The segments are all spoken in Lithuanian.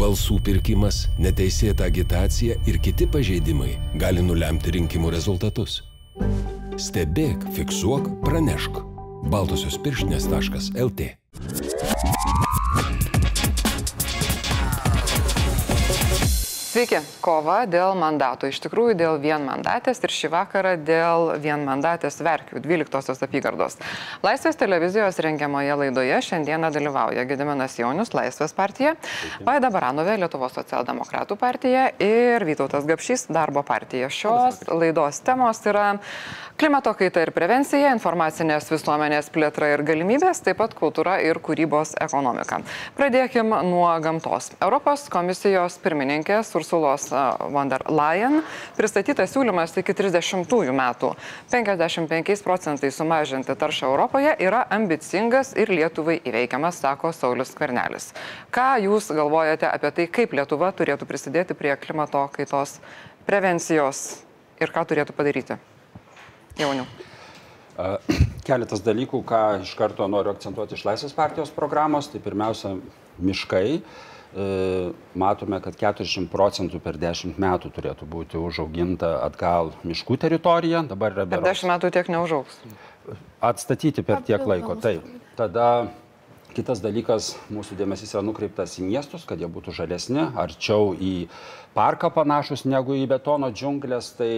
balsų pirkimas, neteisėta agitacija ir kiti pažeidimai gali nulemti rinkimų rezultatus. Stebėk, fiksuok, pranešk. Baltosios pirštinės.lt Sveiki, kova dėl mandatų. Iš tikrųjų dėl vienmandatės ir šį vakarą dėl vienmandatės verkių 12 apygardos. Laisvės televizijos rengiamoje laidoje šiandieną dalyvauja Gediminas Jaunius, Laisvės partija, Vaida Baranovė, Lietuvos socialdemokratų partija ir Vytautas Gapšys, darbo partija. Šios laidos temos yra klimato kaita ir prevencija, informacinės visuomenės plėtra ir galimybės, taip pat kultūra ir kūrybos ekonomika. Pradėkime nuo gamtos. Europos komisijos pirmininkės Ursulos von der Leyen pristatytas siūlymas iki 30 metų 55 procentai sumažinti taršą Europoje yra ambicingas ir Lietuvai įveikiamas, sako Saulis Kvernelis. Ką Jūs galvojate apie tai, kaip Lietuva turėtų prisidėti prie klimato kaitos prevencijos ir ką turėtų padaryti? Jaunių. Keletas dalykų, ką iš karto noriu akcentuoti iš Laisvės partijos programos. Tai pirmiausia, miškai. E, matome, kad 40 procentų per 10 metų turėtų būti užauginta atgal miškų teritorija. Dabar yra berods. Per 10 metų tiek neužaugs. Atstatyti per tiek laiko, taip. Tada Kitas dalykas, mūsų dėmesys yra nukreiptas į miestus, kad jie būtų žalesni, arčiau į parką panašus negu į betono džiunglės. Tai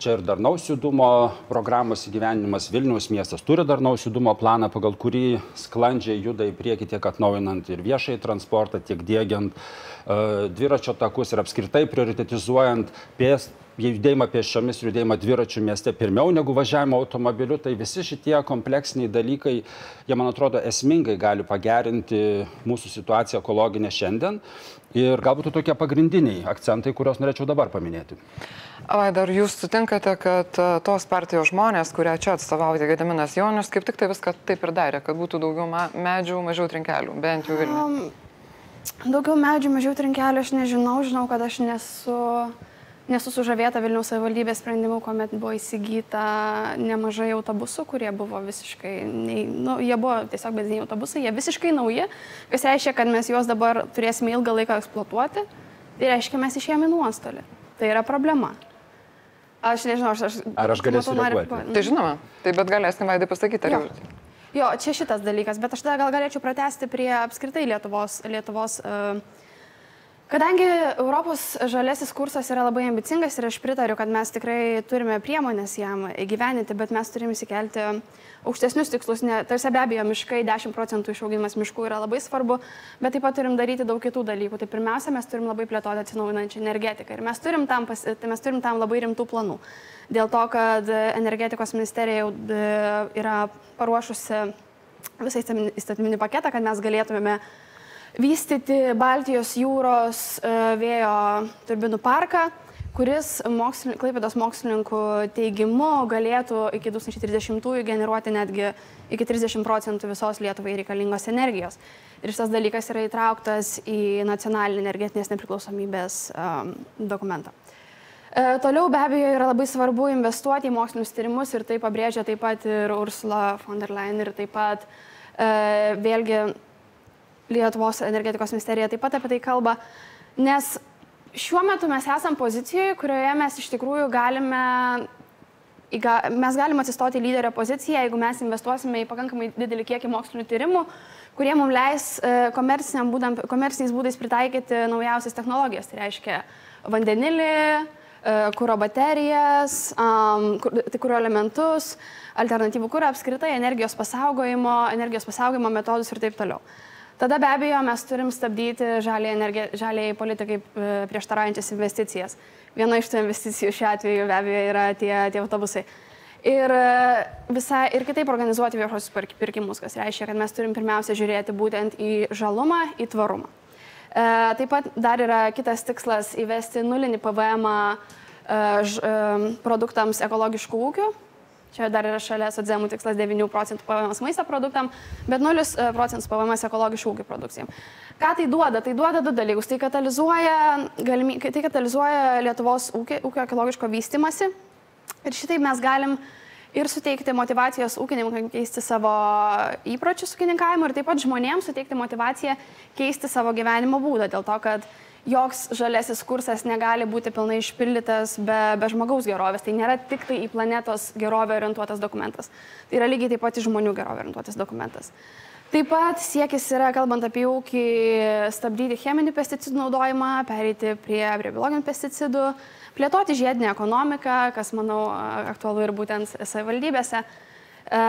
čia ir darnaus judumo programos įgyvenimas. Vilniaus miestas turi darnaus judumo planą, pagal kurį sklandžiai juda į priekį tiek atnaujinant ir viešai transportą, tiek dėgiant uh, dviračio takus ir apskritai prioritetizuojant pėstų judėjimą pėsčiomis, judėjimą dviračių mieste pirmiau negu važiavimo automobiliu, tai visi šitie kompleksiniai dalykai, jie man atrodo esmingai gali pagerinti mūsų situaciją ekologinę šiandien. Ir galbūt tokie pagrindiniai akcentai, kuriuos norėčiau dabar paminėti. Vaida, ar jūs sutinkate, kad e, tos partijos žmonės, kurią čia atstovaujate Gediminas Jaunius, kaip tik tai viską taip ir darė, kad būtų daugiau medžių, mažiau trinkelių, bent jau Vilniuje? Um, daugiau medžių, mažiau trinkelių aš nežinau, žinau, kad aš nesu nesu sužavėta Vilniaus savivaldybės sprendimu, kuomet buvo įsigyta nemažai autobusų, kurie buvo visiškai, nei, nu, jie buvo tiesiog benziniai autobusai, jie visiškai nauji, kas reiškia, kad mes juos dabar turėsime ilgą laiką eksploatuoti, tai reiškia, mes išėjome nuostolį. Tai yra problema. Aš nežinau, aš... aš ar aš galėsiu reaguoti? Tai žinoma, tai bet galėsim vaidai pasakyti, ar jau... Jo, čia šitas dalykas, bet aš tada gal galėčiau pratesti prie apskritai Lietuvos, Lietuvos uh, Kadangi Europos žalesis kursas yra labai ambicingas ir aš pritariu, kad mes tikrai turime priemonės jam įgyveninti, bet mes turime įsikelti aukštesnius tikslus. Ne, tarsi be abejo, miškai 10 procentų išaugimas miškų yra labai svarbu, bet taip pat turim daryti daug kitų dalykų. Tai pirmiausia, mes turim labai plėtoti atsinaujinančią energetiką ir mes turim, tam, pas, tai mes turim tam labai rimtų planų. Dėl to, kad energetikos ministerija jau e, yra paruošusi visą įstatyminį paketą, kad mes galėtumėme vystyti Baltijos jūros e, vėjo turbinų parką, kuris mokslin, Klaipėdos mokslininkų teigimu galėtų iki 2030-ųjų generuoti netgi iki 30 procentų visos Lietuvai reikalingos energijos. Ir šitas dalykas yra įtrauktas į nacionalinį energetinės nepriklausomybės um, dokumentą. E, toliau be abejo yra labai svarbu investuoti į mokslinius tyrimus ir tai pabrėžia taip pat ir Ursula von der Leyen ir taip pat e, vėlgi Lietuvos energetikos ministerija taip pat apie tai kalba, nes šiuo metu mes esam pozicijoje, kurioje mes iš tikrųjų galime, mes galime atsistoti lyderio poziciją, jeigu mes investuosime į pakankamai didelį kiekį mokslinių tyrimų, kurie mums leis e, komerciniais būdais pritaikyti naujausias technologijas. Tai reiškia vandenilį, e, kūro baterijas, tai kūro elementus, alternatyvų kūro apskritai, energijos pasaugojimo, energijos pasaugojimo metodus ir taip toliau. Tada be abejo mes turim stabdyti žaliai, politikai e, prieštaraujančias investicijas. Viena iš tų investicijų šiuo atveju be abejo yra tie, tie autobusai. Ir, e, visa, ir kitaip organizuoti viešosius pirkimus, kas reiškia, kad mes turim pirmiausia žiūrėti būtent į žalumą, į tvarumą. E, taip pat dar yra kitas tikslas įvesti nulinį PVM e, ž, e, produktams ekologiškų ūkių, Čia dar yra šalia socdemų tikslas 9 procentų PVM maisto produktam, bet 0 e, procentų PVM ekologiškų ūkių produkcijam. Ką tai duoda? Tai duoda du dalykus. Tai katalizuoja, galimy, tai katalizuoja Lietuvos ūkio, ūkio ekologiško vystimasi ir šitaip mes galim ir suteikti motivacijos ūkininkams keisti savo įpročius ūkininkavimo ir taip pat žmonėms suteikti motivaciją keisti savo gyvenimo būdą. Dėl to, kad joks žalesis kursas negali būti pilnai išpildytas be, be žmogaus gerovės. Tai nėra tik tai į planetos gerovę orientuotas dokumentas. Tai yra lygiai taip pat į žmonių gerovę orientuotas dokumentas. Taip pat siekis yra, kalbant apie ūkį, stabdyti cheminį pesticidų naudojimą, pereiti prie, prie biologinių pesticidų, plėtoti žiedinę ekonomiką, kas, manau, aktualu ir būtent savivaldybėse. E,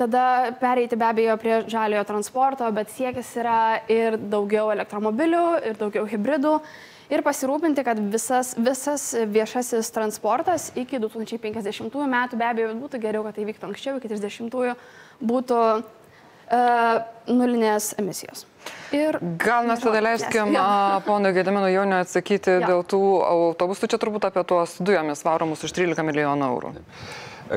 tada pereiti be abejo prie žaliojo transporto, bet siekis yra ir daugiau elektromobilių, ir daugiau hybridų. Ir pasirūpinti, kad visas, visas viešasis transportas iki 2050 metų, be abejo, būtų geriau, kad tai vyktų anksčiau, iki 30 būtų nulinės emisijos. Ir Gal mes tada leiskim ponui Gedimino Jaunio atsakyti ja. dėl tų autobusų, čia turbūt apie tuos dujomis varomus už 13 milijonų eurų.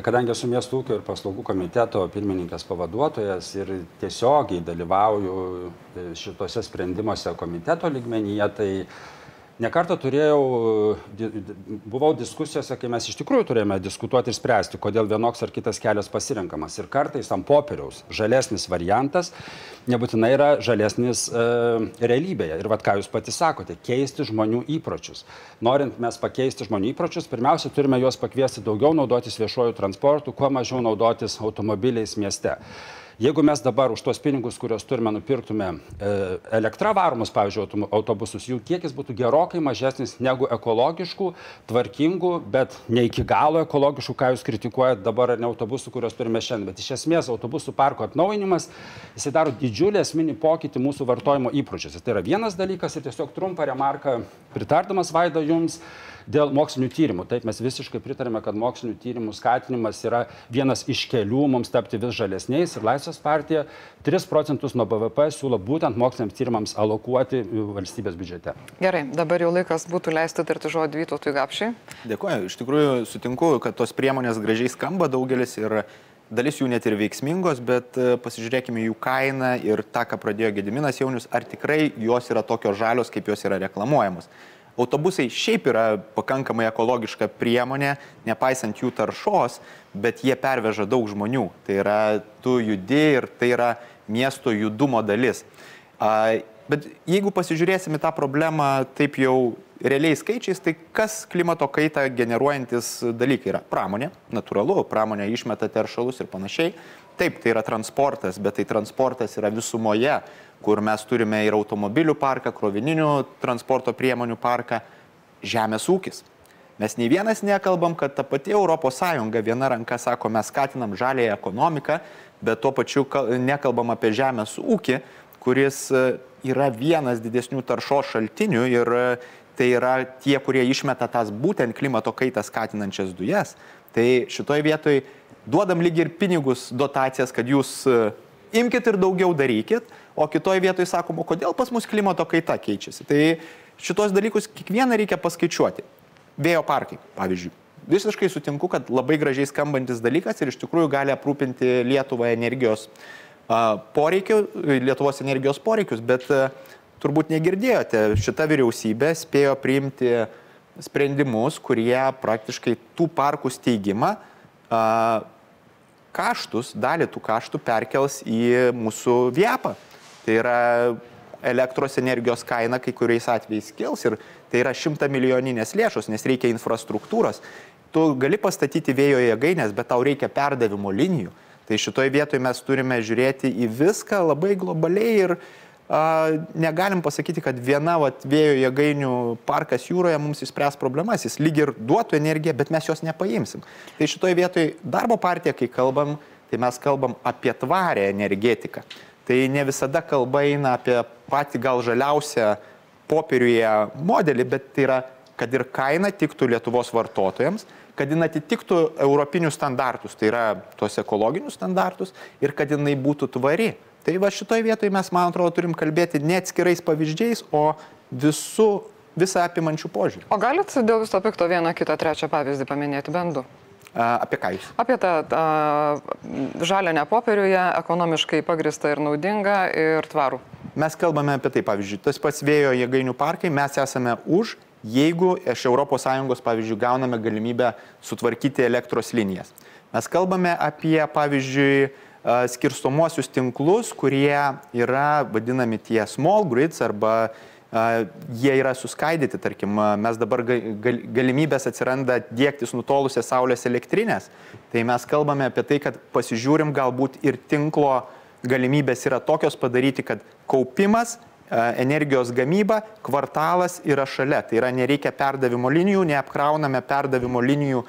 Kadangi esu miesto ūkio ir paslaugų komiteto pirmininkas pavaduotojas ir tiesiogiai dalyvauju šituose sprendimuose komiteto ligmenyje, tai uh, Nekartą turėjau, buvau diskusijose, kai mes iš tikrųjų turėjome diskutuoti ir spręsti, kodėl vienoks ar kitas kelias pasirinkamas. Ir kartais ant popieriaus žalesnis variantas nebūtinai yra žalesnis e, realybėje. Ir vad ką jūs pati sakote, keisti žmonių įpročius. Norint mes pakeisti žmonių įpročius, pirmiausia, turime juos pakviesti daugiau naudotis viešuoju transportu, kuo mažiau naudotis automobiliais mieste. Jeigu mes dabar už tuos pinigus, kuriuos turime, nupirktume e, elektra varomus, pavyzdžiui, autobusus, jų kiekis būtų gerokai mažesnis negu ekologiškų, tvarkingų, bet ne iki galo ekologiškų, ką jūs kritikuojate dabar, ar ne autobusų, kuriuos turime šiandien. Bet iš esmės autobusų parko atnaujinimas, jisai daro didžiulį esminį pokytį mūsų vartojimo įpročiuose. Tai yra vienas dalykas ir tiesiog trumpą remarką pritardamas Vaida jums. Dėl mokslinių tyrimų. Taip, mes visiškai pritarėme, kad mokslinių tyrimų skatinimas yra vienas iš kelių mums tapti vis žalesniais ir Laisvės partija 3 procentus nuo BVP siūlo būtent moksliniams tyrimams alokuoti valstybės biudžete. Gerai, dabar jau laikas būtų leisti tarti žodį Vytautui Gapšiai. Dėkuoju, iš tikrųjų sutinku, kad tos priemonės gražiai skamba daugelis ir dalis jų net ir veiksmingos, bet e, pasižiūrėkime jų kainą ir tą, ką pradėjo Gediminas Jaunius, ar tikrai jos yra tokios žalios, kaip jos yra reklamuojamos. Autobusai šiaip yra pakankamai ekologiška priemonė, nepaisant jų taršos, bet jie perveža daug žmonių. Tai yra, tu judi ir tai yra miesto judumo dalis. Bet jeigu pasižiūrėsime tą problemą taip jau realiais skaičiais, tai kas klimato kaitą generuojantis dalykai yra? Pramonė, natūralu, pramonė išmeta teršalus ir panašiai. Taip, tai yra transportas, bet tai transportas yra visumoje kur mes turime ir automobilių parką, krovininių transporto priemonių parką, žemės ūkis. Mes nei vienas nekalbam, kad ta pati ES viena ranka sako, mes skatinam žalėją ekonomiką, bet tuo pačiu nekalbam apie žemės ūkį, kuris e, yra vienas didesnių taršos šaltinių ir tai yra tie, kurie išmeta tas būtent klimato kaitą skatinančias dujas. Tai šitoj vietoj duodam lyg ir pinigus, dotacijas, kad jūs e, imkite ir daugiau darykit, o kitoj vietoj sakoma, kodėl pas mus klimato kaita keičiasi. Tai šitos dalykus kiekvieną reikia paskaičiuoti. Vėjo parkai, pavyzdžiui. Visiškai sutinku, kad labai gražiai skambantis dalykas ir iš tikrųjų gali aprūpinti Lietuvą energijos poreikių, Lietuvos energijos poreikius, bet turbūt negirdėjote, šita vyriausybė spėjo priimti sprendimus, kurie praktiškai tų parkų steigimą kaštus, dalį tų kaštų perkels į mūsų viepą. Tai yra elektros energijos kaina kai kuriais atvejais kils ir tai yra šimta milijoninės lėšos, nes reikia infrastruktūros. Tu gali pastatyti vėjo jėgainės, bet tau reikia perdavimo linijų. Tai šitoje vietoje mes turime žiūrėti į viską labai globaliai ir a, negalim pasakyti, kad viena vat, vėjo jėgainių parkas jūroje mums įspręs problemas. Jis lyg ir duotų energiją, bet mes jos nepaimsim. Tai šitoje vietoje darbo partija, kai kalbam, tai mes kalbam apie tvarę energetiką tai ne visada kalba eina apie patį gal žaliausią popieriuje modelį, bet tai yra, kad ir kaina tiktų Lietuvos vartotojams, kad jin atitiktų europinius standartus, tai yra tuos ekologinius standartus ir kad jinai būtų tvari. Tai va šitoje vietoje mes, man atrodo, turim kalbėti ne atskirais pavyzdžiais, o visų, visą apimančių požiūrį. O galit dėl viso pikto vieną kitą trečią pavyzdį paminėti bendu? Apie ką jūs? Apie tą žalę popieriuje, ekonomiškai pagristą ir naudingą ir tvarų. Mes kalbame apie tai, pavyzdžiui, tas pats vėjo jėgainių parkai, mes esame už, jeigu iš ES, pavyzdžiui, gauname galimybę sutvarkyti elektros linijas. Mes kalbame apie, pavyzdžiui, skirstomuosius tinklus, kurie yra vadinami tie small grids arba jie yra suskaidyti, tarkim, mes dabar galimybės atsiranda dėktis nutolusias saulės elektrinės, tai mes kalbame apie tai, kad pasižiūrim galbūt ir tinklo galimybės yra tokios padaryti, kad kaupimas, energijos gamyba, kvartalas yra šalia. Tai yra nereikia perdavimo linijų, neapkrauname perdavimo linijų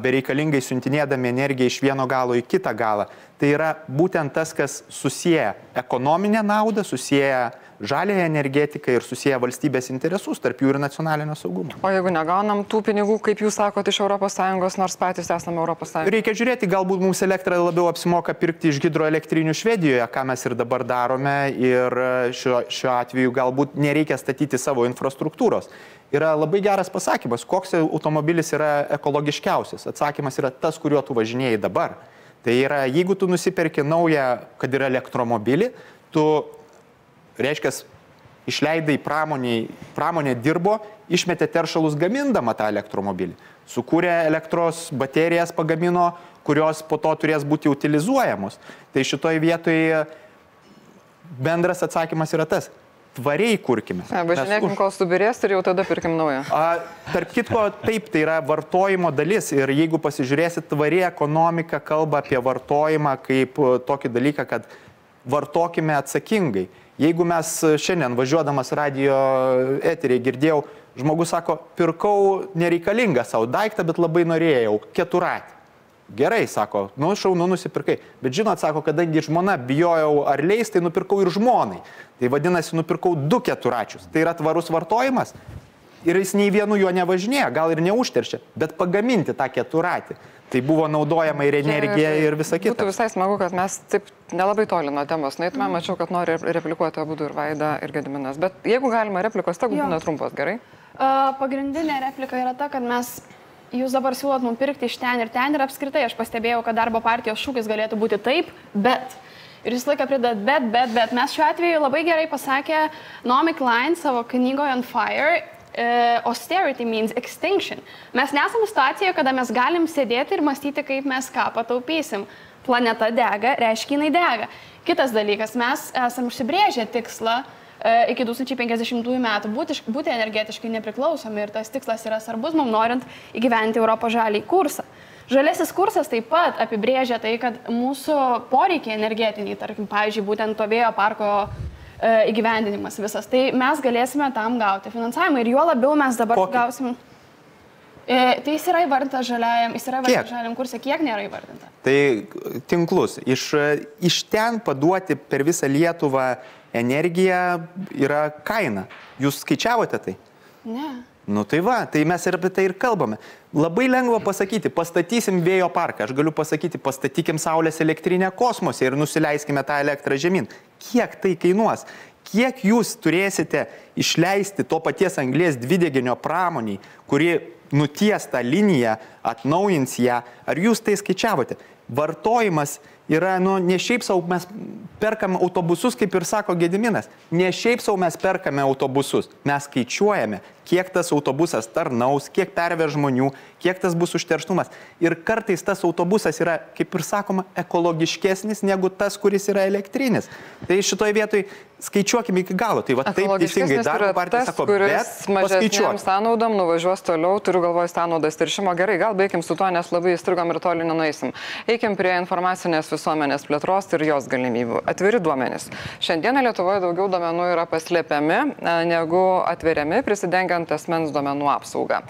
bereikalingai siuntinėdami energiją iš vieno galo į kitą galą. Tai yra būtent tas, kas susiję ekonominę naudą, susiję žalėją energetiką ir susiję valstybės interesus, tarp jų ir nacionalinio saugumo. O jeigu negaunam tų pinigų, kaip jūs sakote, iš ES, nors patys esame ES? Reikia žiūrėti, galbūt mums elektrą labiau apsimoka pirkti iš hidroelektrinių Švedijoje, ką mes ir dabar darome ir šiuo, šiuo atveju galbūt nereikia statyti savo infrastruktūros. Yra labai geras pasakymas, koks automobilis yra ekologiškiausias. Atsakymas yra tas, kuriuo tu važinėjai dabar. Tai yra, jeigu tu nusipirki naują, kad yra elektromobilį, tu reiškia, išleidai pramoniai, pramonė dirbo, išmetė teršalus gamindama tą elektromobilį. Sukūrė elektros baterijas, pagamino, kurios po to turės būti utilizuojamos. Tai šitoje vietoje bendras atsakymas yra tas. Tvariai kurkime. Važinėkim, už... kol subirės ir jau tada pirkim naują. A, tarp kitko, taip, tai yra vartojimo dalis ir jeigu pasižiūrėsit, tvari ekonomika kalba apie vartojimą kaip tokį dalyką, kad vartokime atsakingai. Jeigu mes šiandien važiuodamas radio eteriai girdėjau, žmogus sako, pirkau nereikalingą savo daiktą, bet labai norėjau, keturatį. Gerai, sako, nu šaunu nusipirkai. Bet žinot, sako, kadangi žmona bijojau ar leis, tai nupirkau ir žmonai. Tai vadinasi, nupirkau du keturačius. Tai yra tvarus vartojimas. Ir jis nei vienu juo nevažinėja, gal ir neužteršia, bet pagaminti tą keturatį. Tai buvo naudojama ir energija ir visa kita. Būtų visai smagu, kad mes taip nelabai toli nuo temos nueitume. Mm. Mačiau, kad nori replikuoti abu ir Vaida, ir Gediminas. Bet jeigu galima replikos, tegu būna trumpos, gerai? Uh, pagrindinė replika yra ta, kad mes jūs dabar siūlot mums pirkti iš ten ir ten ir apskritai aš pastebėjau, kad darbo partijos šūkis galėtų būti taip, bet. Ir jūs laiką pridat, bet, bet, bet. Mes šiuo atveju labai gerai pasakė Naomi Klein savo knygoje On Fire uh, austerity means extinction. Mes nesame situacijoje, kada mes galim sėdėti ir mąstyti, kaip mes ką pataupysim. Planeta dega, reiškia jinai dega. Kitas dalykas, mes esame užsibrėžę tikslą uh, iki 2050 metų būti, būti energetiškai nepriklausomi ir tas tikslas yra svarbus mums norint įgyventi Europos žalį kursą. Žalesis kursas taip pat apibrėžia tai, kad mūsų poreikiai energetiniai, tarkim, pavyzdžiui, būtent to vėjo parko E, įgyvendinimas visas. Tai mes galėsime tam gauti finansavimą ir juo labiau mes dabar Kokį? gausim. E, tai jis yra įvardintas žaliajam, jis yra įvardintas žaliajam kursė, kiek nėra įvardinta? Tai tinklus. Iš, iš ten paduoti per visą Lietuvą energiją yra kaina. Jūs skaičiavote tai? Ne. Nu tai va, tai mes ir apie tai ir kalbame. Labai lengva pasakyti, pastatysim vėjo parką, aš galiu pasakyti, pastatykim saulės elektrinę kosmose ir nusileiskime tą elektrą žemyn. Kiek tai kainuos? Kiek jūs turėsite išleisti to paties anglės dvideginio pramoniai, kuri nuties tą liniją, atnaujins ją, ar jūs tai skaičiavote? Vartojimas yra, nu, ne šiaip savo mes perkame autobusus, kaip ir sako Gediminas, ne šiaip savo mes perkame autobusus, mes skaičiuojame, kiek tas autobusas tarnaus, kiek perveš žmonių, kiek tas bus užterštumas. Ir kartais tas autobusas yra, kaip ir sakoma, ekologiškesnis negu tas, kuris yra elektrinis. Tai šitoje vietoje skaičiuokime iki galo. Tai va taip teisingai darbo partija sako, kuris mažesniam sąnaudom nuvažiuos toliau, turiu galvoje sąnaudas teršimo. Gerai, gal baigim su tuo, nes labai įstrigom ir toli nenueisim. Eikim prie informacinės visuomenės plėtros ir jos galimybių. Atviri duomenys. Šiandieną Lietuvoje daugiau duomenų yra paslėpiami e, negu atveriami, prisidengiant asmens duomenų apsaugą.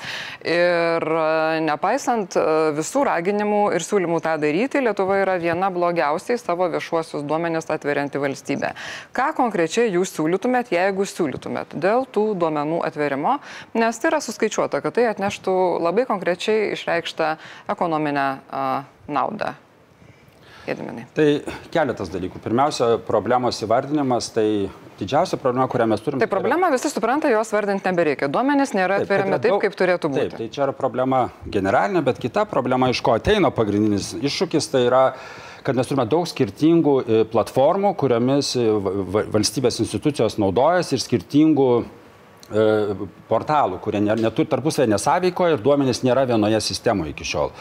Ir e, nepaisant e, visų raginimų ir siūlymų tą daryti, Lietuva yra viena blogiausiai savo viešuosius duomenis atverianti valstybė. Ką konkrečiai jūs siūlytumėt, jeigu siūlytumėt dėl tų duomenų atverimo, nes tai yra suskaičiuota, kad tai atneštų labai konkrečiai išreikštą ekonominę a, naudą Gediminai? Tai keletas dalykų. Pirmiausia, problemos įvardinimas, tai didžiausia problema, kurią mes turime. Tai problema visi supranta, jos vardinti nebereikia. Duomenys nėra taip, atveriami taip, kaip turėtų būti. Taip, tai čia yra problema generalinė, bet kita problema, iš ko ateina pagrindinis iššūkis, tai yra kad mes turime daug skirtingų e, platformų, kuriomis e, valstybės institucijos naudojasi ir skirtingų portalų, kurie neturi tarpusavę nesąveikoje ir duomenys nėra vienoje sistemoje iki šiol.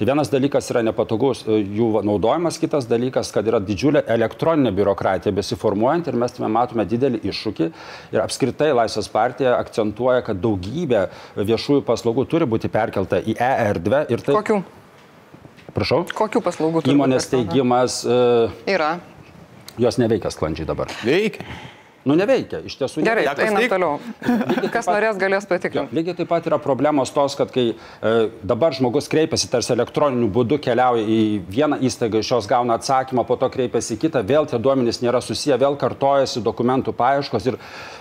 Tai vienas dalykas yra nepatogus e, jų naudojimas, kitas dalykas, kad yra didžiulė elektroninė biurokratija besiformuojant ir mes tame matome didelį iššūkį. Ir apskritai Laisvės partija akcentuoja, kad daugybė viešųjų paslaugų turi būti perkelta į e-erdvę. Tai... Kokių? Prašau. Kokių paslaugų turi? Įmonės teigimas. Uh, yra. Jos neveikia sklandžiai dabar. Veikia. Nu, neveikia, iš tiesų. Gerai, einam toliau. Kas pat, norės, galės patikrinti. Lygiai taip pat yra problemos tos, kad kai e, dabar žmogus kreipiasi tarsi elektroniniu būdu, keliauja į vieną įstaigą, iš jos gauna atsakymą, po to kreipiasi į kitą, vėl tie duomenys nėra susiję, vėl kartojasi dokumentų paieškos ir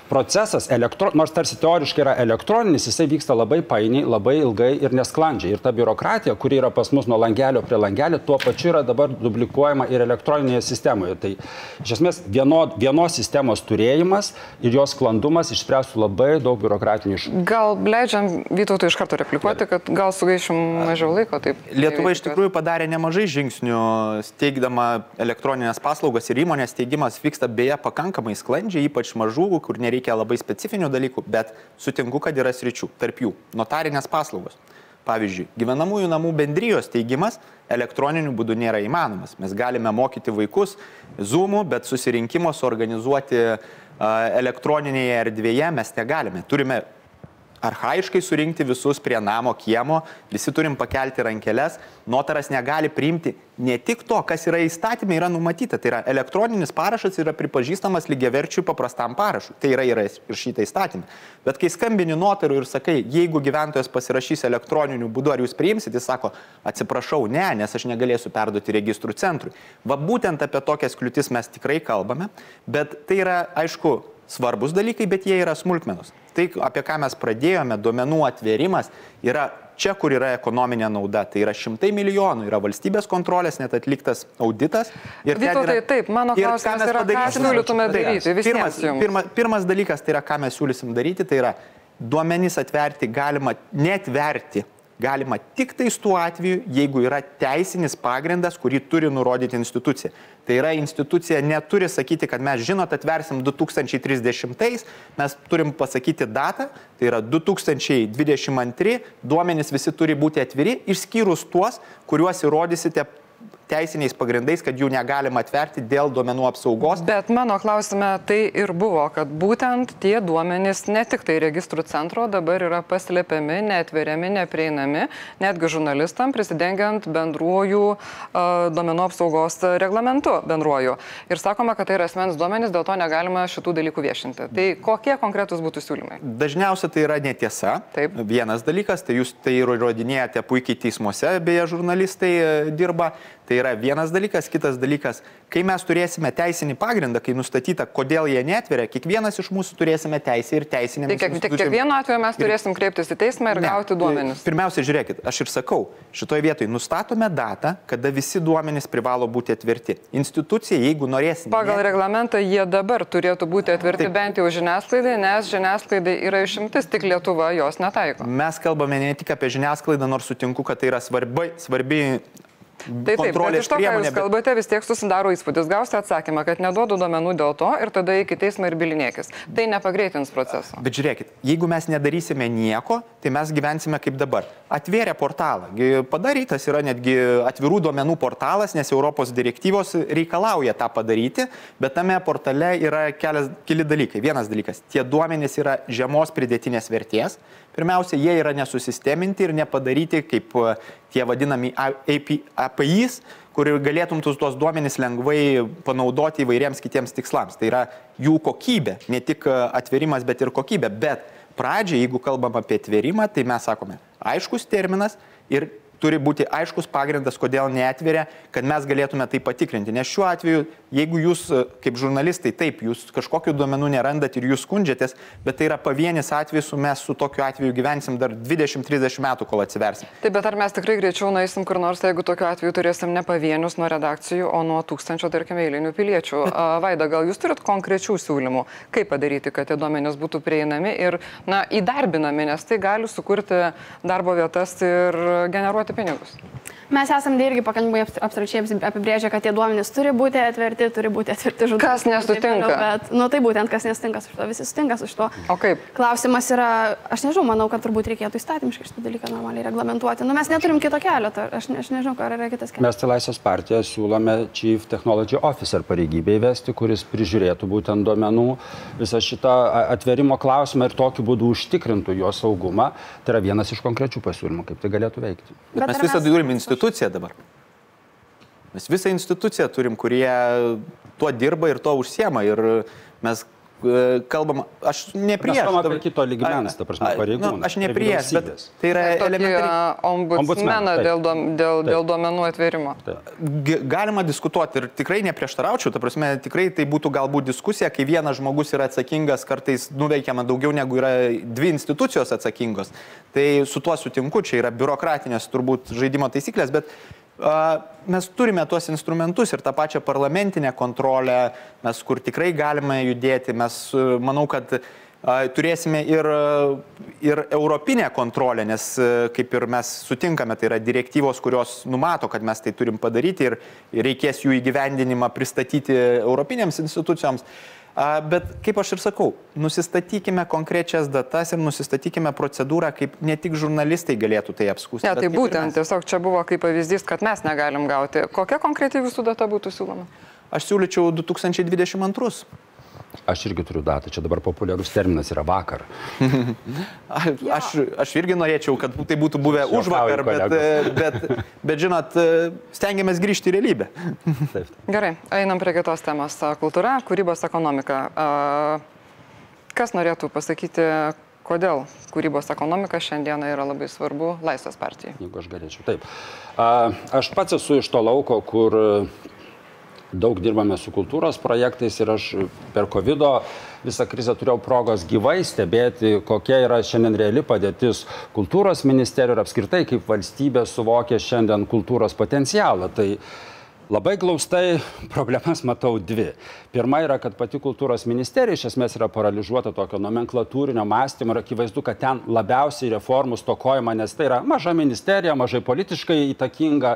procesas, elektro, nors tarsi teoriškai yra elektroninis, jisai vyksta labai painiai, labai ilgai ir nesklandžiai. Ir ta biurokratija, kuri yra pas mus nuo langelio prie langelio, tuo pačiu yra dabar duplikuojama ir elektroninėje sistemoje. Tai iš esmės vieno, vienos sistemos turėjimas ir jos sklandumas išspręstų labai daug biurokratinių iššūkių. Gal leidžiam Vytautui iš karto replikuoti, kad gal sugaišim mažiau laiko. Taip, Lietuva iš tikrųjų padarė nemažai žingsnių, steigdama elektroninės paslaugas ir įmonės steigimas vyksta beje pakankamai sklandžiai, ypač mažų, kur nereikia reikia labai specifinių dalykų, bet sutinku, kad yra sričių. Tarp jų notarinės paslaugos. Pavyzdžiui, gyvenamųjų namų bendrijos teigimas elektroniniu būdu nėra įmanomas. Mes galime mokyti vaikus Zoom'u, bet susirinkimo suorganizuoti elektroninėje erdvėje mes negalime. Turime arhaiškai surinkti visus prie namo kiemo, visi turim pakelti rankeles, notaras negali priimti ne tik to, kas yra įstatymė, yra numatyta, tai yra elektroninis parašas yra pripažįstamas lygiaverčių paprastam parašui, tai yra ir šitą įstatymą. Bet kai skambini notarui ir sakai, jeigu gyventojas pasirašys elektroniniu būdu, ar jūs priimsite, jis sako, atsiprašau, ne, nes aš negalėsiu perduoti registrų centrui. Va būtent apie tokias kliūtis mes tikrai kalbame, bet tai yra, aišku, svarbus dalykai, bet jie yra smulkmenos. Tai, apie ką mes pradėjome, duomenų atvėrimas, yra čia, kur yra ekonominė nauda. Tai yra šimtai milijonų, yra valstybės kontrolės net atliktas auditas. Ir Vytau, yra, tai taip, mano klausimas yra, ką siūlytume daryti. Tai pirmas, pirmas, pirmas dalykas tai yra, ką mes siūlysim daryti, tai yra duomenys atverti galima net verti galima tik tais tuo atveju, jeigu yra teisinis pagrindas, kurį turi nurodyti institucija. Tai yra institucija neturi sakyti, kad mes žinot atversim 2030, mes turim pasakyti datą, tai yra 2022, duomenys visi turi būti atviri, išskyrus tuos, kuriuos įrodysite teisiniais pagrindais, kad jų negalima atverti dėl duomenų apsaugos. Bet mano klausime tai ir buvo, kad būtent tie duomenys ne tik tai registrų centro dabar yra paslėpiami, neatveriami, neprieinami, netgi žurnalistam prisidengiant bendruojų uh, duomenų apsaugos reglamentu bendruoju. Ir sakoma, kad tai yra asmens duomenys, dėl to negalima šitų dalykų viešinti. Tai kokie konkretus būtų siūlymai? Dažniausiai tai yra netiesa. Taip. Vienas dalykas, tai jūs tai įrodinėjate puikiai teismuose, beje, žurnalistai e, dirba. Tai yra vienas dalykas, kitas dalykas, kai mes turėsime teisinį pagrindą, kai nustatyta, kodėl jie netveria, kiekvienas iš mūsų turėsime teisę ir teisinę. Tai kiek, tik kiekvienu atveju mes turėsim kreiptis į teismą ir ne, gauti duomenis. Pirmiausia, žiūrėkit, aš ir sakau, šitoje vietoje nustatome datą, kada visi duomenys privalo būti atverti. Institucija, jeigu norės. Pagal net... reglamentą jie dabar turėtų būti atverti Taip. bent jau žiniasklaidai, nes žiniasklaidai yra išimtis, tik Lietuva jos netaiko. Mes kalbame ne tik apie žiniasklaidą, nors sutinku, kad tai yra svarbi, svarbi Tai taip, bet iš to, ką jūs kalbate, vis tiek susidaro įspūdis. Gausite atsakymą, kad neduodu duomenų dėl to ir tada iki teismo ir bilinėkis. Tai nepagreitins proceso. Bet žiūrėkit, jeigu mes nedarysime nieko, tai mes gyvensime kaip dabar. Atvėrė portalą. Padarytas yra netgi atvirų duomenų portalas, nes Europos direktyvos reikalauja tą padaryti, bet tame portale yra kelias, keli dalykai. Vienas dalykas, tie duomenys yra žemos pridėtinės vertės. Pirmiausia, jie yra nesusisteminti ir nepadaryti kaip e, tie vadinami APIs, kur galėtum tuos duomenys lengvai panaudoti įvairiems kitiems tikslams. Tai yra jų kokybė, ne tik e, atverimas, bet ir kokybė. Bet pradžiai, jeigu kalbam apie atverimą, tai mes sakome, aiškus terminas ir turi būti aiškus pagrindas, kodėl neatveria, kad mes galėtume tai patikrinti. Nes šiuo atveju, jeigu jūs e, kaip žurnalistai, taip, jūs kažkokiu duomenų nerandat ir jūs skundžiatės, bet tai yra pavienis atvejis, mes su tokiu atveju gyvensim dar 20-30 metų, kol atsiversim. Taip, bet ar mes tikrai greičiau nueisim kur nors, jeigu tokiu atveju turėsim ne pavienius nuo redakcijų, o nuo tūkstančio, tarkime, eilinių piliečių? Vaida, gal jūs turit konkrečių siūlymų, kaip padaryti, kad tie duomenys būtų prieinami ir, na, įdarbinami, nes tai gali sukurti darbo vietas ir generuoti mokėti pinigus. Mes esame irgi pakankamai abstrakčiai apibrėžę, kad tie duomenys turi būti atverti, turi būti atverti žodžiu. Kas nesutinka? Bet, nu tai būtent kas nesutinka su to, visi sutinka su to. O kaip? Klausimas yra, aš nežinau, manau, kad turbūt reikėtų įstatymiškai šitą dalyką normaliai reglamentuoti. Nu mes neturim kito kelio, tai aš, ne, aš nežinau, ar yra kitas kelias. Mes tai Laisvės partija siūlome Chief Technology Officer pareigybę įvesti, kuris prižiūrėtų būtent duomenų visą šitą atverimo klausimą ir tokiu būdu užtikrintų jo saugumą. Tai yra vienas iš konkrečių pasiūlymų, kaip tai galėtų veikti. Bet, Bet mes visada mes... turim instituciją dabar. Mes visą instituciją turim, kurie tuo dirba ir to užsiema. Ir mes kalbam, aš ne prieš. Kalbame apie kito lygmens, ta prasme, pareigūnų. Nu, aš ne prieš, bet tai yra elementariai. Ombudsmeną dėl, dėl, dėl duomenų atvėrimo. Galima diskutuoti ir tikrai neprieštaraučiau, ta prasme, tikrai tai būtų galbūt diskusija, kai vienas žmogus yra atsakingas, kartais nuveikiama daugiau negu yra dvi institucijos atsakingos. Tai su tuo sutinku, čia yra biurokratinės turbūt žaidimo taisyklės, bet mes turime tuos instrumentus ir tą pačią parlamentinę kontrolę, mes kur tikrai galime judėti, mes manau, kad turėsime ir, ir europinę kontrolę, nes kaip ir mes sutinkame, tai yra direktyvos, kurios numato, kad mes tai turim padaryti ir reikės jų įgyvendinimą pristatyti europinėms institucijoms. Bet kaip aš ir sakau, nusistatykime konkrečias datas ir nusistatykime procedūrą, kaip ne tik žurnalistai galėtų tai apskūsti. Ne, tai būtent, tiesiog čia buvo kaip pavyzdys, kad mes negalim gauti. Kokia konkretiai jūsų data būtų siūloma? Aš siūlyčiau 2022. Aš irgi turiu datą, čia dabar populiarus terminas yra vakar. aš, aš irgi norėčiau, kad tai būtų buvę už vakar, bet, bet, bet žinot, stengiamės grįžti į realybę. Taip. Gerai, einam prie kitos temos. Kultūra, kūrybos ekonomika. Kas norėtų pasakyti, kodėl kūrybos ekonomika šiandieną yra labai svarbu Laisvės partijai? Jeigu aš galėčiau. Taip. Aš pats esu iš to lauko, kur daug dirbame su kultūros projektais ir aš per COVID visą krizę turėjau progos gyvai stebėti, kokia yra šiandien reali padėtis kultūros ministerijų ir apskritai kaip valstybė suvokia šiandien kultūros potencialą. Tai Labai glaustai problemas matau dvi. Pirma yra, kad pati kultūros ministerija iš esmės yra paralyžiuota tokio nomenklatūrinio mąstymo ir akivaizdu, kad ten labiausiai reformų stokojama, nes tai yra maža ministerija, mažai politiškai įtakinga,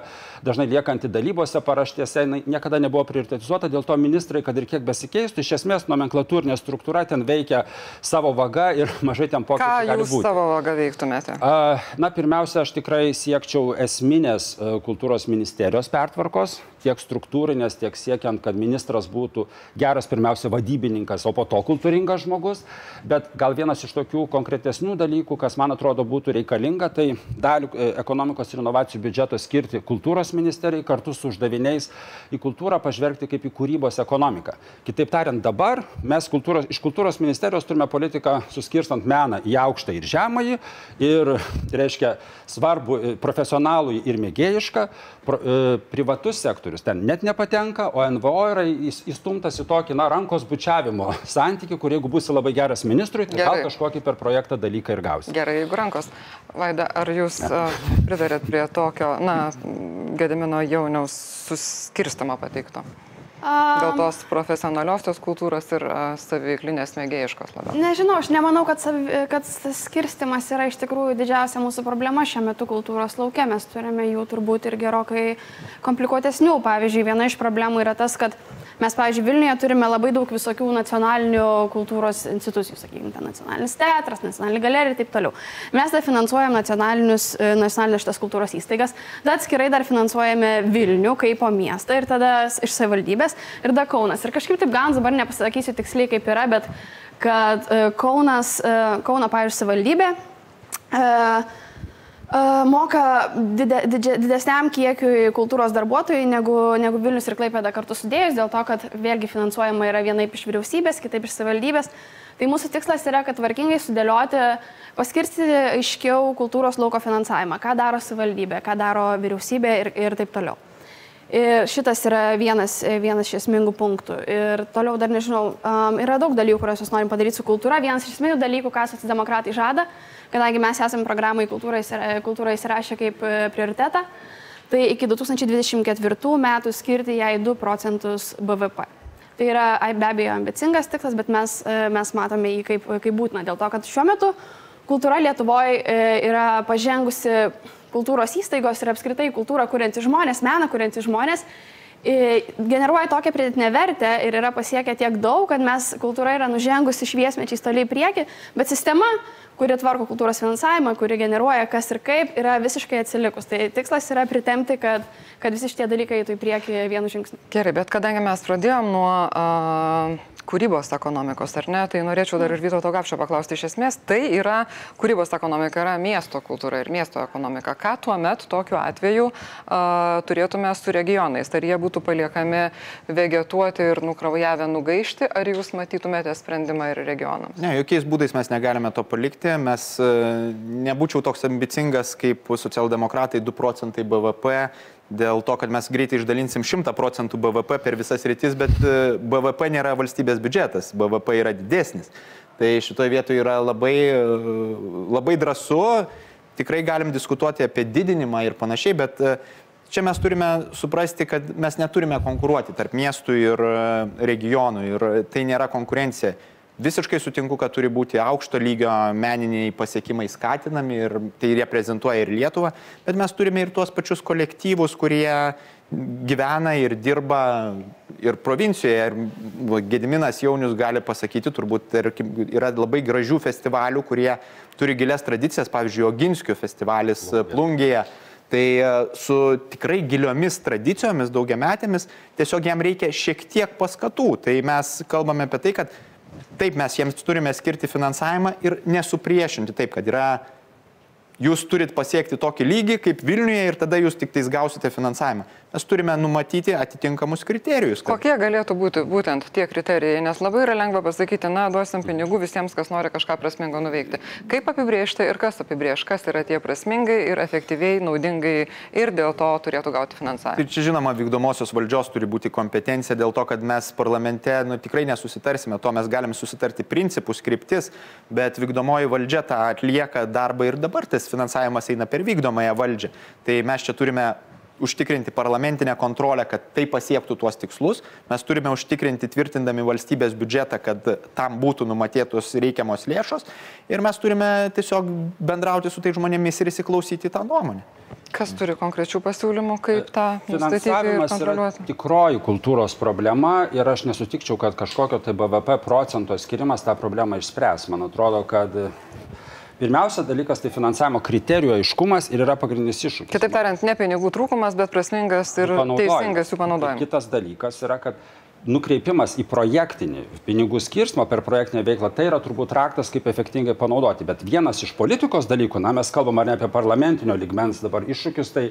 dažnai liekanti dalybose paraštėse, niekada nebuvo prioritetizuota, dėl to ministrai, kad ir kiek besikeistų, iš esmės nomenklatūrinė struktūra ten veikia savo vaga ir mažai ten pokyčių. Ką jūs savo vaga veiktumėte? Na, pirmiausia, aš tikrai siekčiau esminės kultūros ministerijos pertvarkos tiek struktūrinės, tiek siekiant, kad ministras būtų geras pirmiausia vadybininkas, o po to kultūringas žmogus. Bet gal vienas iš tokių konkretesnių dalykų, kas man atrodo būtų reikalinga, tai dalį e, ekonomikos ir inovacijų biudžeto skirti kultūros ministerijai kartu su uždaviniais į kultūrą pažvelgti kaip į kūrybos ekonomiką. Kitaip tariant, dabar mes kultūros, iš kultūros ministerijos turime politiką suskirstant meną į aukštą ir žemąjį ir, reiškia, svarbu e, profesionalų ir mėgėjišką, privatus sektorius ten net nepatenka, o NVO yra įstumtas į tokį, na, rankos bučiavimo santykių, kur jeigu būsi labai geras ministrui, tai gal kažkokį per projektą dalyką ir gausi. Gerai, jeigu rankos. Vaida, ar jūs uh, pritarėt prie tokio, na, Gedimino jauniaus suskirstamo pateikto? Dėl tos profesionaliosios kultūros ir saveiklinės mėgėjiškos labiau. Nežinau, aš nemanau, kad, savi, kad skirstimas yra iš tikrųjų didžiausia mūsų problema šiuo metu kultūros laukia. Mes turime jų turbūt ir gerokai komplikuotesnių. Pavyzdžiui, viena iš problemų yra tas, kad Mes, pavyzdžiui, Vilniuje turime labai daug visokių nacionalinių kultūros institucijų, sakykime, nacionalinis teatras, nacionalinė galerija ir taip toliau. Mes dar finansuojam e, nacionalinės šitas kultūros įstaigas, dar atskirai dar finansuojame Vilnių kaip po miestą ir tada iš savivaldybės ir dar Kaunas. Ir kažkaip taip gans, dabar nepasakysiu tiksliai kaip yra, bet kad e, Kaunas, e, Kauno, pavyzdžiui, savivaldybė moka dide, didže, didesniam kiekiui kultūros darbuotojų negu, negu Vilnius ir Klaipėda kartu sudėjus, dėl to, kad vėlgi finansuojama yra vienaip iš vyriausybės, kitaip iš savivaldybės. Tai mūsų tikslas yra, kad tvarkingai sudėlioti, paskirstyti aiškiau kultūros lauko finansavimą, ką daro savivaldybė, ką daro vyriausybė ir, ir taip toliau. Ir šitas yra vienas, vienas iš esmingų punktų. Ir toliau dar nežinau, um, yra daug dalykų, kuriuos mes norim padaryti su kultūra. Vienas iš esminių dalykų, ką socialdemokratai žada, kadangi mes esame programai kultūrą įsirašę kaip e, prioritetą, tai iki 2024 metų skirti jai 2 procentus BVP. Tai yra be abejo ambicingas tikslas, bet mes, e, mes matome jį kaip, kaip būtina, dėl to, kad šiuo metu kultūra Lietuvoje yra pažengusi kultūros įstaigos ir apskritai kultūrą kuriantys žmonės, meną kuriantys žmonės generuoja tokią pridėtinę vertę ir yra pasiekę tiek daug, kad mes kultūra yra nužengusi šviesmečiais toliai į priekį, bet sistema, kuri tvarko kultūros finansavimą, kuri generuoja kas ir kaip, yra visiškai atsilikus. Tai tikslas yra pritemti, kad, kad visi šitie dalykai eitų į priekį vienu žingsniu. Gerai, bet kadangi mes pradėjom nuo uh, kūrybos ekonomikos, ar ne? Tai norėčiau dar ir Vytauto Gapšio paklausti iš esmės. Tai yra kūrybos ekonomika, yra miesto kultūra ir miesto ekonomika. Ką tuo metu tokiu atveju uh, turėtume su regionais? Ar jie būtų paliekami vegetuoti ir nukraujavę nugaišti, ar jūs matytumėte sprendimą ir regionams? Ne, jokiais būdais mes negalime to palikti. Mes uh, nebūčiau toks ambicingas kaip socialdemokratai 2 procentai BVP dėl to, kad mes greitai išdalinsim 100 procentų BVP per visas rytis, bet e, BVP nėra valstybės biudžetas, BVP yra didesnis. Tai šitoje vietoje yra labai, e, labai drąsu, tikrai galim diskutuoti apie didinimą ir panašiai, bet e, čia mes turime suprasti, kad mes neturime konkuruoti tarp miestų ir regionų ir tai nėra konkurencija. Visiškai sutinku, kad turi būti aukšto lygio meniniai pasiekimai skatinami ir tai reprezentuoja ir Lietuvą, bet mes turime ir tuos pačius kolektyvus, kurie gyvena ir dirba ir provincijoje. Ir Gediminas Jaunius gali pasakyti, turbūt yra labai gražių festivalių, kurie turi gilias tradicijas, pavyzdžiui, Oginskio festivalis Plungėje. Tai e, su tikrai giliomis tradicijomis, daugiametėmis, tiesiog jam reikia šiek tiek paskatų. Tai mes kalbame apie tai, kad taip mes jiems turime skirti finansavimą ir nesupriešinti taip, kad yra jūs turit pasiekti tokį lygį kaip Vilniuje ir tada jūs tik tais gausite finansavimą mes turime numatyti atitinkamus kriterijus. Kad... Kokie galėtų būti būtent tie kriterijai, nes labai yra lengva pasakyti, na, duosim pinigų visiems, kas nori kažką prasmingo nuveikti. Kaip apibriežti ir kas apibriež, kas yra tie prasmingai ir efektyviai, naudingai ir dėl to turėtų gauti finansavimą. Tai čia žinoma, vykdomosios valdžios turi būti kompetencija dėl to, kad mes parlamente nu, tikrai nesusitarsime, to mes galime susitarti principus, kryptis, bet vykdomoji valdžia tą atlieka darbą ir dabar tas finansavimas eina per vykdomąją valdžią. Tai mes čia turime užtikrinti parlamentinę kontrolę, kad tai pasiektų tuos tikslus. Mes turime užtikrinti tvirtindami valstybės biudžetą, kad tam būtų numatytos reikiamos lėšos. Ir mes turime tiesiog bendrauti su tai žmonėmis ir įsiklausyti tą nuomonę. Kas turi konkrečių pasiūlymų, kaip tą finansavimas yra tikroji kultūros problema ir aš nesutikčiau, kad kažkokio tai BVP procento skirimas tą problemą išspręs. Man atrodo, kad Pirmiausia dalykas tai finansavimo kriterijų aiškumas ir yra pagrindinis iššūkis. Kitaip tariant, ne pinigų trūkumas, bet prasmingas ir teisingas jų panaudojimas. Kitas dalykas yra, kad nukreipimas į projektinį pinigų skirstimą per projektinę veiklą, tai yra turbūt raktas, kaip efektingai panaudoti. Bet vienas iš politikos dalykų, na mes kalbam ar ne apie parlamentinio ligmens dabar iššūkius, tai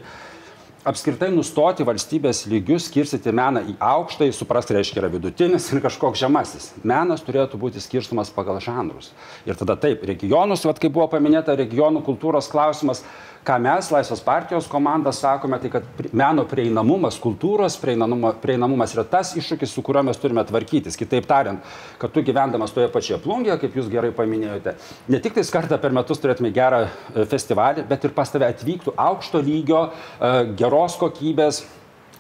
apskritai nustoti valstybės lygių skirstyti meną į aukštą, suprasti reiškia yra vidutinis ir kažkoks žemasis. Menas turėtų būti skirstumas pagal žanrus. Ir tada taip, regionus, vad kaip buvo paminėta, regionų kultūros klausimas, ką mes, Laisvės partijos komanda, sakome, tai kad meno prieinamumas, kultūros prieinamumas, prieinamumas yra tas iššūkis, su kuriuo mes turime tvarkytis. Kitaip tariant, kad tu gyvendamas toje pačioje plungėje, kaip jūs gerai paminėjote, ne tik tais kartą per metus turėtume gerą e, festivalį, bet ir pas tave atvyktų aukšto lygio, e, geros kokybės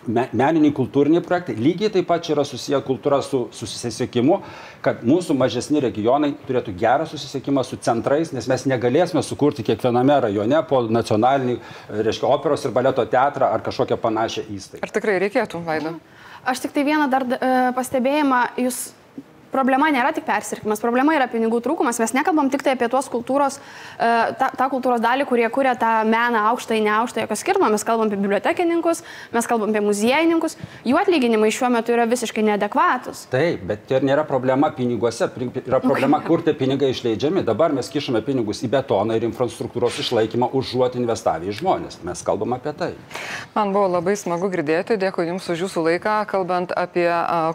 meniniai kultūriniai projektai. Lygiai taip pat čia yra susiję kultūra su susisiekimu, kad mūsų mažesni regionai turėtų gerą susisiekimą su centrais, nes mes negalėsime sukurti kiekviename rajone po nacionalinį, reiškia, operos ir baleto teatrą ar kažkokią panašią įstaigą. Ar tikrai reikėtų, Vaida? Aš tik tai vieną dar e, pastebėjimą, jūs problema nėra tik persirkimas, problema yra pinigų trūkumas. Mes nekalbam tik tai apie tuos kultūros, e, tą, tą kultūros dalį, kurie kuria tą meną aukštą į neaukštą, jokio skirtumo. Mes kalbam apie bibliotekininkus, mes kalbam apie muziejininkus. Jų atlyginimai šiuo metu yra visiškai neadekvatus. Taip, bet tai nėra problema piniguose, yra problema, kur tie pinigai išleidžiami. Dabar mes kišame pinigus į betoną ir infrastruktūros išlaikymą užuot investavę į žmonės. Mes kalbam apie tai. Man buvo labai smagu girdėti, dėkui Jums už Jūsų laiką, kalbant apie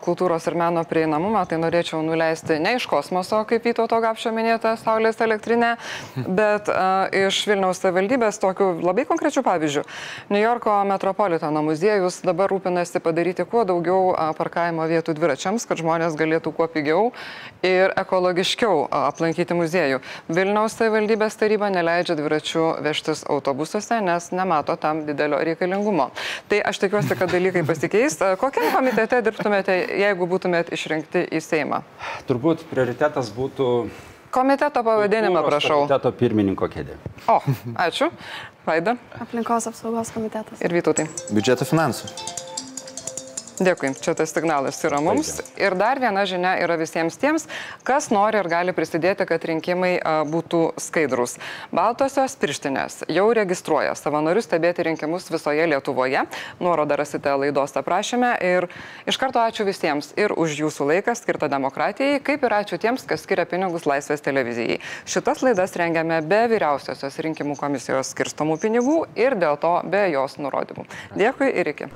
kultūros ir meno prieinamumą. Tai norėčiau norėčiau nuleisti ne iš kosmoso, kaip Vytauto Gapšio minėta Saulės elektrinė, bet uh, iš Vilniaus savivaldybės tokių labai konkrečių pavyzdžių. New Yorko metropolitano muziejus dabar rūpinasi padaryti kuo daugiau uh, parkavimo vietų dviračiams, kad žmonės galėtų kuo pigiau ir ekologiškiau uh, aplankyti muziejų. Vilniaus savivaldybės taryba neleidžia dviračių vežtis autobusuose, nes nemato tam didelio reikalingumo. Tai aš tikiuosi, kad dalykai pasikeis. Kokiam komitete dirbtumėte, jeigu būtumėt išrinkti į Seimą? Turbūt prioritetas būtų Komiteto pavadinimą, prašau. Komiteto pirmininko kėdė. O, ačiū. Vaida Aplinkos apsaugos komitetas. ir Vytautai. Biudžeto finansų. Dėkui, čia tas signalas yra mums. Ir dar viena žinia yra visiems tiems, kas nori ir gali prisidėti, kad rinkimai būtų skaidrus. Baltosios pirštinės jau registruoja savanorius stebėti rinkimus visoje Lietuvoje. Nuorodą rasite laidos aprašyme. Ir iš karto ačiū visiems ir už jūsų laiką skirtą demokratijai, kaip ir ačiū tiems, kas skiria pinigus Laisvės televizijai. Šitas laidas rengiame be vyriausiosios rinkimų komisijos skirstomų pinigų ir dėl to be jos nurodymų. Dėkui ir iki.